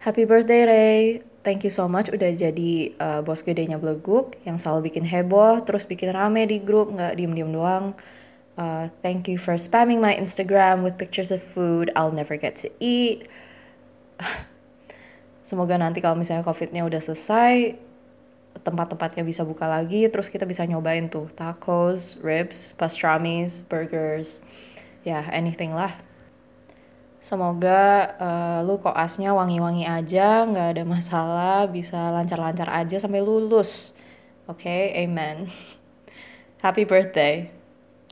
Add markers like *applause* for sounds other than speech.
Happy birthday Ray. Thank you so much udah jadi uh, bos gedenya Bleguk yang selalu bikin heboh, terus bikin rame di grup, nggak diem-diem doang. Uh, thank you for spamming my Instagram with pictures of food I'll never get to eat. *laughs* Semoga nanti kalau misalnya COVID-nya udah selesai, tempat-tempatnya bisa buka lagi, terus kita bisa nyobain tuh tacos, ribs, pastrami's, burgers, ya yeah, anything lah. Semoga uh, lu koasnya wangi-wangi aja, nggak ada masalah, bisa lancar-lancar aja sampai lulus. Oke, okay? amen. *laughs* Happy birthday.